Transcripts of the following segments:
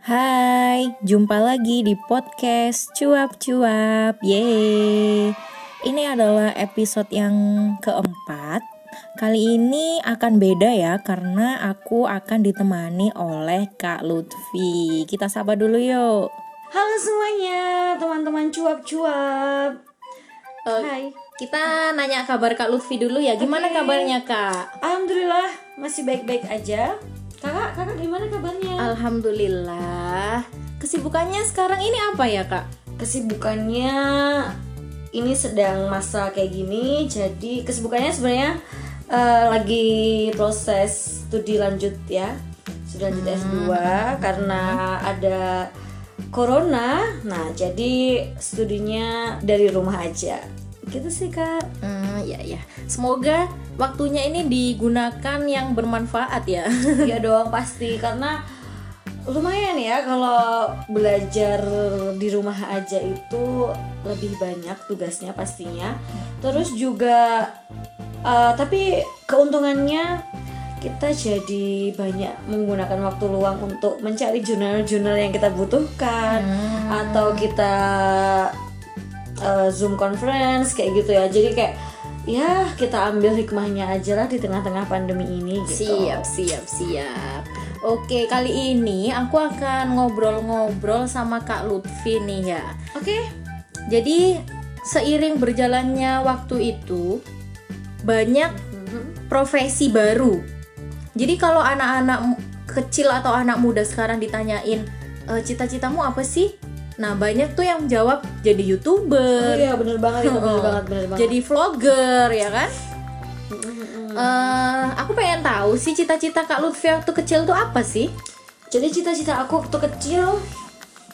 Hai, jumpa lagi di podcast Cuap-Cuap. Yeay. Ini adalah episode yang keempat. Kali ini akan beda ya karena aku akan ditemani oleh Kak Lutfi. Kita sapa dulu yuk. Halo semuanya, teman-teman cuap-cuap. Eh, Hai. Kita nanya kabar Kak Lutfi dulu ya. Gimana Oke. kabarnya Kak? Alhamdulillah masih baik-baik aja. Kakak, kakak gimana kabarnya? Alhamdulillah. Kesibukannya sekarang ini apa ya Kak? Kesibukannya ini sedang masa kayak gini, jadi kesibukannya sebenarnya eh, lagi proses studi lanjut ya. Sudah lanjut S2 karena ada corona. Nah, jadi studinya dari rumah aja. Gitu sih, Kak. Hmm, ya ya. Semoga waktunya ini digunakan yang bermanfaat ya. Iya dong pasti karena lumayan ya kalau belajar di rumah aja itu lebih banyak tugasnya pastinya. Terus juga eh, tapi keuntungannya kita jadi banyak menggunakan waktu luang untuk mencari jurnal-jurnal yang kita butuhkan atau kita eh, zoom conference kayak gitu ya. Jadi kayak ya kita ambil hikmahnya aja lah di tengah-tengah pandemi ini gitu. Siap, siap, siap. Oke, kali ini aku akan ngobrol-ngobrol sama Kak Lutfi nih ya. Oke. Jadi seiring berjalannya waktu itu banyak profesi baru. Jadi kalau anak-anak kecil atau anak muda sekarang ditanyain "E, cita-citamu apa sih? Nah banyak tuh yang jawab jadi Oh youtuber, iya bener banget itu bener Oh, banget bener banget. jadi vlogger ya kan? Eh, aku pengen tahu sih cita-cita Kak Lutfi waktu kecil tuh apa sih? Jadi cita-cita aku waktu kecil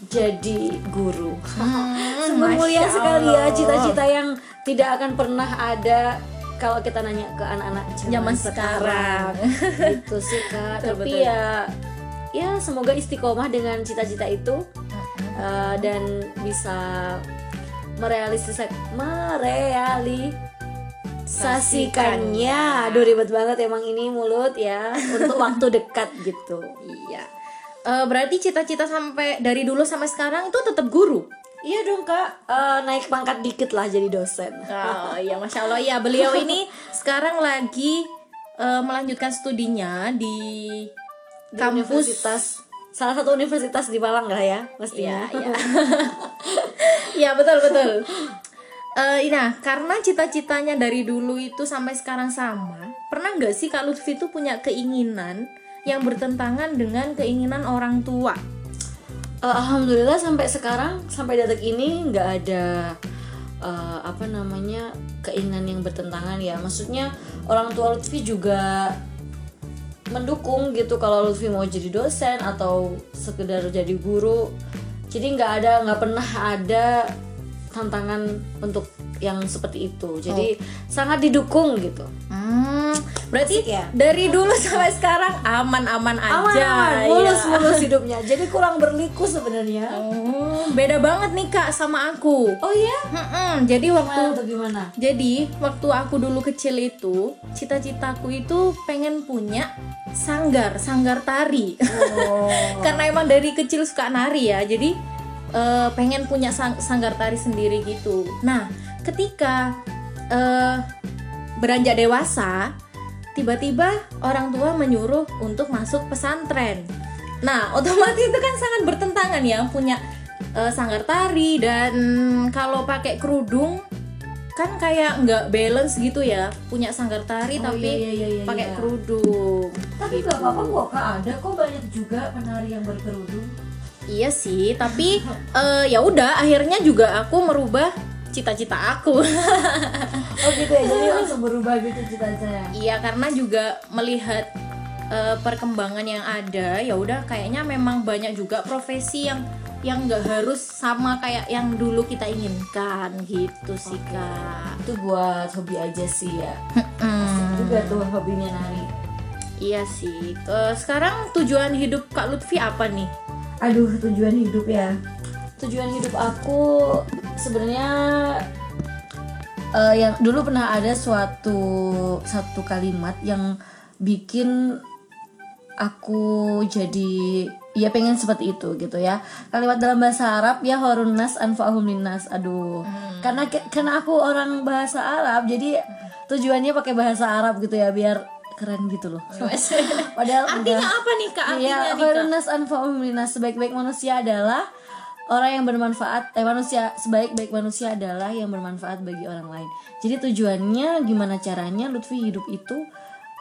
jadi guru. Hmm, Sungguh mulia sekali ya cita-cita yang tidak akan pernah ada kalau kita nanya ke anak-anak zaman, Zaman sekarang. gitu sih kak. Betul, Tapi ya ya semoga istiqomah dengan cita-cita itu uh, dan bisa merealisasikan merealisasikannya. Aduh ribet banget emang ini mulut ya untuk waktu dekat gitu. Iya. Eh, berarti cita-cita sampai dari dulu sampai sekarang itu tetap guru. Iya dong kak, Eh, naik pangkat dikit lah jadi dosen. Oh iya, masya Allah ya. Beliau ini sekarang lagi eh, melanjutkan studinya di, Di kampus. universitas, salah satu universitas di Malang lah ya, Iya, pastinya. iya. Iya betul betul. Eh, nah, karena cita-citanya dari dulu itu sampai sekarang sama, pernah nggak sih Kak Lutfi itu punya keinginan yang bertentangan dengan keinginan orang tua? Eh, Alhamdulillah sampai sekarang, sampai detik ini nggak ada eh, apa namanya keinginan yang bertentangan ya. Maksudnya orang tua Lutfi juga mendukung gitu kalau Lutfi mau jadi dosen atau sekedar jadi guru. Jadi nggak ada, nggak pernah ada tantangan untuk yang seperti itu. Jadi sangat didukung gitu. Hmm, berarti ya? dari dulu sampai sekarang aman-aman aja. Aman, mulus ya. mulus hidupnya. Jadi kurang berliku sebenarnya. Oh, beda banget nih kak sama aku. Oh iya? Mm-mm, jadi waktu Gimana gimana? jadi waktu aku dulu kecil itu cita-citaku itu pengen punya sanggar sanggar tari. Oh. Karena emang dari kecil suka nari ya. Jadi eh, pengen punya sang- sanggar tari sendiri gitu. Nah ketika eh, beranjak dewasa tiba-tiba orang tua menyuruh untuk masuk pesantren. Nah, otomatis itu kan sangat bertentangan ya punya eh, sanggar tari dan kalau pakai kerudung kan kayak nggak balance gitu ya punya sanggar tari Oh, tapi iya, iya, iya, pakai iya. kerudung. Tapi Gitu. gak apa-apa kok kak ada kok banyak juga penari yang berkerudung. Iya sih, tapi eh, ya udah akhirnya juga aku merubah cita-cita aku. Oh gitu ya, jadi langsung berubah gitu cita-citanya. Iya karena juga melihat eh, perkembangan yang ada, ya udah kayaknya memang banyak juga profesi yang yang nggak harus sama kayak yang dulu kita inginkan gitu sih kak. Itu buat hobi aja sih ya. Hmm, Juga tuh hobinya nari. iya sih. Eh, sekarang tujuan hidup kak Lutfi apa nih? Aduh tujuan hidup ya. Tujuan hidup aku sebenarnya eh, yang dulu pernah ada suatu satu kalimat yang bikin aku jadi ya pengen seperti itu gitu ya. Kalimat dalam bahasa Arab ya horunas anfa'uhum linnas aduh. Karena karena aku orang bahasa Arab jadi tujuannya pakai bahasa Arab gitu ya biar keren gitu loh. Padahal artinya udah- apa nih kak? Artinya Iya, nih kak? khairunnas anfa'uhum linnas sebaik-baik manusia adalah orang yang bermanfaat. Eh manusia sebaik-baik manusia adalah yang bermanfaat bagi orang lain. Jadi tujuannya gimana caranya Lutfi hidup itu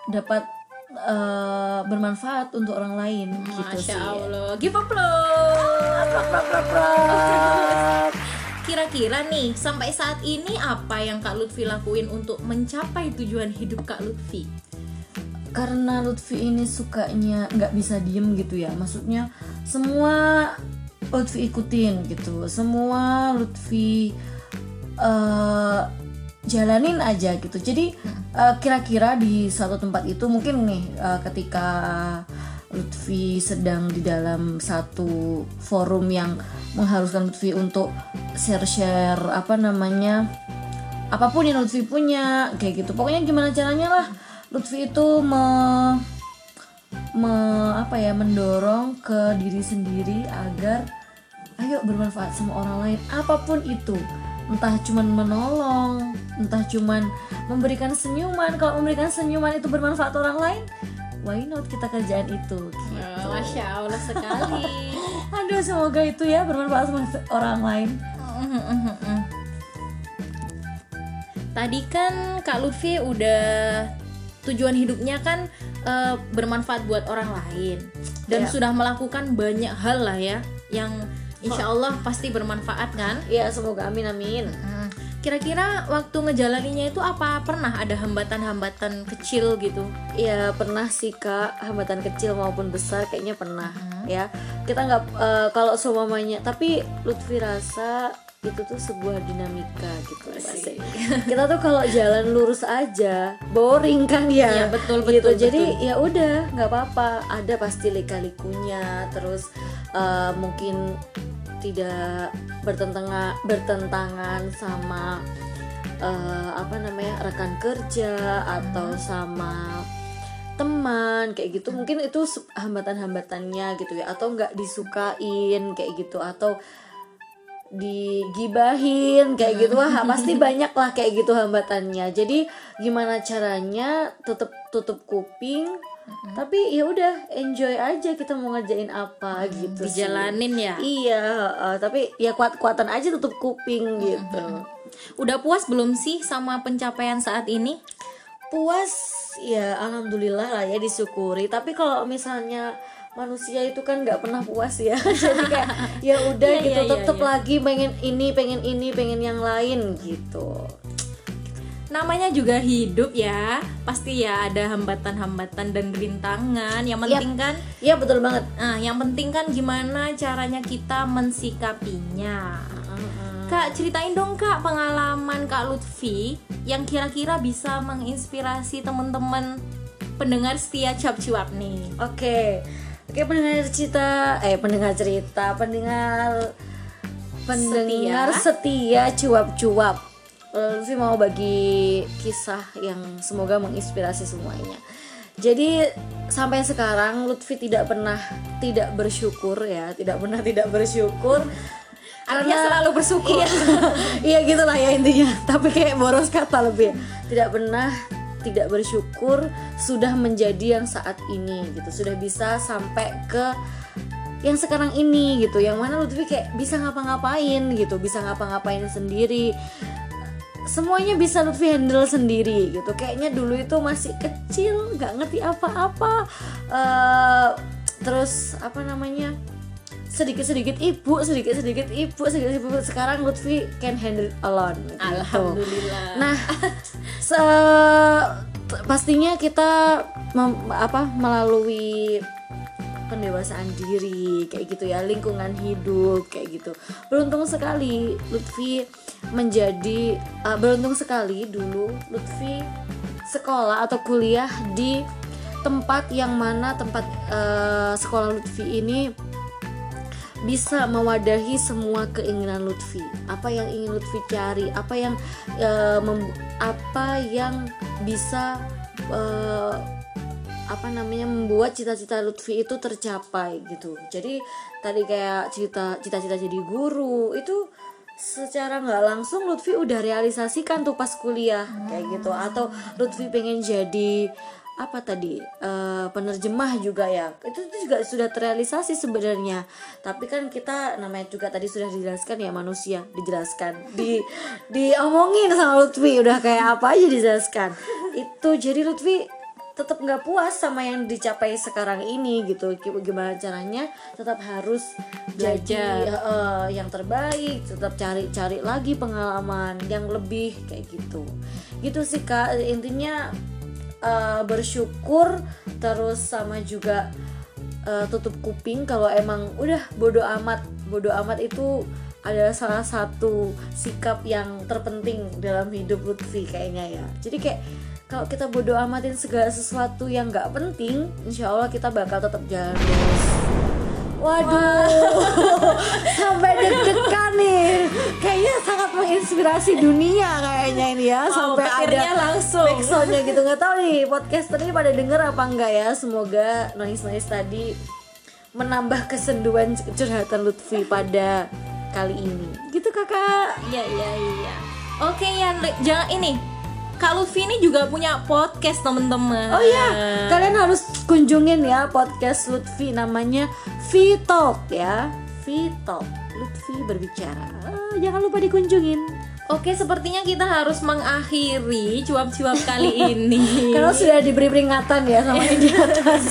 dapat eh, bermanfaat untuk orang lain gitu Masya sih. Allah give applause Kira-kira nih sampai saat ini apa yang Kak Lutfi lakuin untuk mencapai tujuan hidup Kak Lutfi? karena Lutfi ini sukanya nggak bisa diem gitu ya maksudnya semua Lutfi ikutin gitu. Semua Lutfi eh, jalanin aja gitu. Jadi eh, kira-kira di satu tempat itu mungkin nih eh, ketika Lutfi sedang di dalam satu forum yang mengharuskan Lutfi untuk share-share apa namanya apa pun yang Lutfi punya kayak gitu. Pokoknya gimana caranya lah Lutfi itu me, me- apa ya mendorong ke diri sendiri agar ayo bermanfaat sama orang lain apa pun itu entah cuman menolong entah cuman memberikan senyuman kalau memberikan senyuman itu bermanfaat orang lain why not kita kerjaan itu gitu. Masya Allah sekali. aduh semoga itu ya bermanfaat sama orang lain Tadi kan Kak Lutfi udah tujuan hidupnya kan eh, bermanfaat buat orang lain. Dan Iya. sudah melakukan banyak hal lah ya yang insya Allah pasti bermanfaat kan. ya semoga. Amin amin. Hmm, Kira-kira waktu ngejalaninnya itu apa? Pernah ada hambatan-hambatan kecil gitu? Ya pernah sih kak. Hambatan kecil maupun besar kayaknya pernah ya. Kita nggak eh, kalau semuanya tapi Lutfi rasa itu tuh sebuah dinamika gitu. Kita tuh kalau jalan lurus aja boring kan ya? Iya, betul, gitu. betul, jadi ya udah nggak apa-apa. Ada pasti lika-likunya terus eh, mungkin tidak bertentangan bertentangan sama eh, apa namanya rekan kerja atau sama teman kayak gitu. Mungkin itu hambatan-hambatannya gitu ya. Atau nggak disukain kayak gitu. Atau digibahin kayak gitu. Wah pasti banyak lah kayak gitu hambatannya. Jadi gimana caranya tutup tutup kuping tapi ya udah enjoy aja kita mau ngerjain apa gitu sih. Dijalanin ya. iya eh, tapi ya kuat kuatan aja tutup kuping gitu. Udah puas belum sih sama pencapaian saat ini? puas ya alhamdulillah lah ya disyukuri. Tapi kalau misalnya manusia itu kan nggak pernah puas ya jadi kayak ya udah Iya, gitu iya, iya, tetep iya. lagi pengen ini pengen ini pengen yang lain gitu Namanya juga hidup ya. Pasti ya ada hambatan-hambatan dan rintangan. Yang penting kan ya betul banget Nah, yang penting kan gimana caranya kita mensikapinya. Kak, ceritain dong Kak pengalaman Kak Lutfi yang kira-kira bisa menginspirasi teman-teman pendengar setia cuap-cuap nih. Oke, oke pendengar cerita, eh pendengar cerita, pendengar pendengar setia cuap-cuap. Eh, Lutfi mau bagi kisah yang semoga menginspirasi semuanya. Jadi sampai sekarang Lutfi tidak pernah tidak bersyukur ya, tidak pernah tidak bersyukur. Artinya selalu bersyukur. Iya, iya gitulah ya intinya. Tapi kayak boros kata lebih. Tidak pernah tidak bersyukur sudah menjadi yang saat ini gitu. Sudah bisa sampai ke yang sekarang ini gitu. Yang mana Lutfi kayak bisa ngapa-ngapain gitu, bisa ngapa-ngapain sendiri. Semuanya bisa Lutfi handle sendiri gitu. Kayaknya dulu itu masih kecil, nggak ngerti apa-apa. Eh, terus apa namanya? Sedikit-sedikit ibu, sedikit-sedikit ibu, sedikit ibu. Sekarang Lutfi can handle alone. gitu. Alhamdulillah. Nah, se- pastinya kita mem- apa melalui pendewasaan diri kayak gitu ya, lingkungan hidup kayak gitu. Beruntung sekali Lutfi menjadi uh, beruntung sekali dulu Lutfi sekolah atau kuliah di tempat yang mana tempat uh, sekolah Lutfi ini bisa mewadahi semua keinginan Lutfi. Apa yang ingin Lutfi cari, apa yang mem- apa yang bisa eh, apa namanya membuat cita-cita Lutfi itu tercapai gitu. Jadi tadi kayak cita cita-cita jadi guru itu secara nggak langsung Lutfi udah realisasikan tuh pas kuliah kayak gitu. Atau Lutfi pengen jadi apa tadi eh, penerjemah juga ya. Itu, itu juga sudah terrealisasi sebenarnya. Tapi kan kita namanya juga tadi sudah dijelaskan ya manusia dijelaskan. Di diomongin sama Lutfi udah kayak apa aja dijelaskan. Itu jadi Lutfi tetap nggak puas sama yang dicapai sekarang ini gitu. Gi- gimana caranya tetap harus Belajar. jadi eh, yang terbaik tetap cari-cari lagi pengalaman yang lebih kayak gitu. Gitu sih kak. Intinya eh, bersyukur terus sama juga eh, tutup kuping kalau emang udah bodoh amat. Bodoh amat itu adalah salah satu sikap yang terpenting dalam hidup Lutfi kayaknya ya. Jadi kayak kalau kita bodoh amatin segala sesuatu yang nggak penting insya Allah kita bakal tetap jalan lurus Waduh, sampai deg-degan nih. Kayaknya sangat menginspirasi dunia kayaknya ini ya. Wow, sampai ada langsung. backsoundnya gitu. Nggak tahu nih podcaster ini pada denger apa enggak ya. Semoga noise-noise tadi menambah kesenduan curhatan Lutfi pada kali ini. Gitu kakak. Iya iya iya. Oke ya, jangan ini. Kak Lutfi ini juga punya podcast temen-temen. Oh iya, kalian harus kunjungin ya podcast Lutfi namanya V Talk ya. V Talk. Lutfi berbicara. Ah, jangan lupa dikunjungin. Oke, sepertinya kita harus mengakhiri cuap-cuap kali ini. Karena sudah diberi peringatan ya sama yang di atas.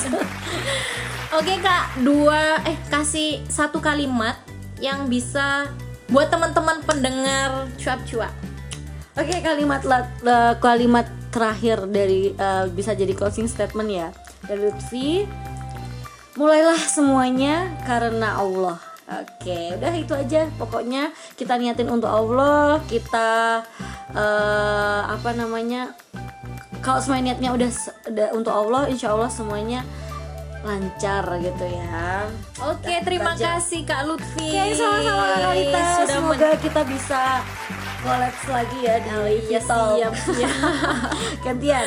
Oke kak, dua eh kasih satu kalimat yang bisa buat teman-teman pendengar cuap-cuap. Oke, kalimat la- la- kalimat terakhir dari eh, bisa jadi closing statement ya dari Lutfi. Mulailah semuanya karena Allah. Oke, udah itu aja. Pokoknya kita niatin untuk Allah, kita eh, apa namanya? Kalau semua niatnya udah, udah untuk Allah, insya Allah semuanya lancar gitu ya. Oke, terima kasih Kak Lutfi. Oke, sama-sama Kak Lita. Sudah Semoga kita bisa collabs lagi ya di Iya, Vital. siap, siap. Gantian.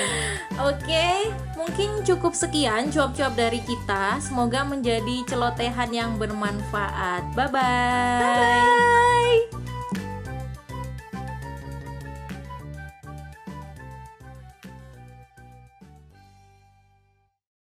Oke, mungkin cukup sekian cuap-cuap dari kita. Semoga menjadi celotehan yang bermanfaat. Bye-bye. Bye.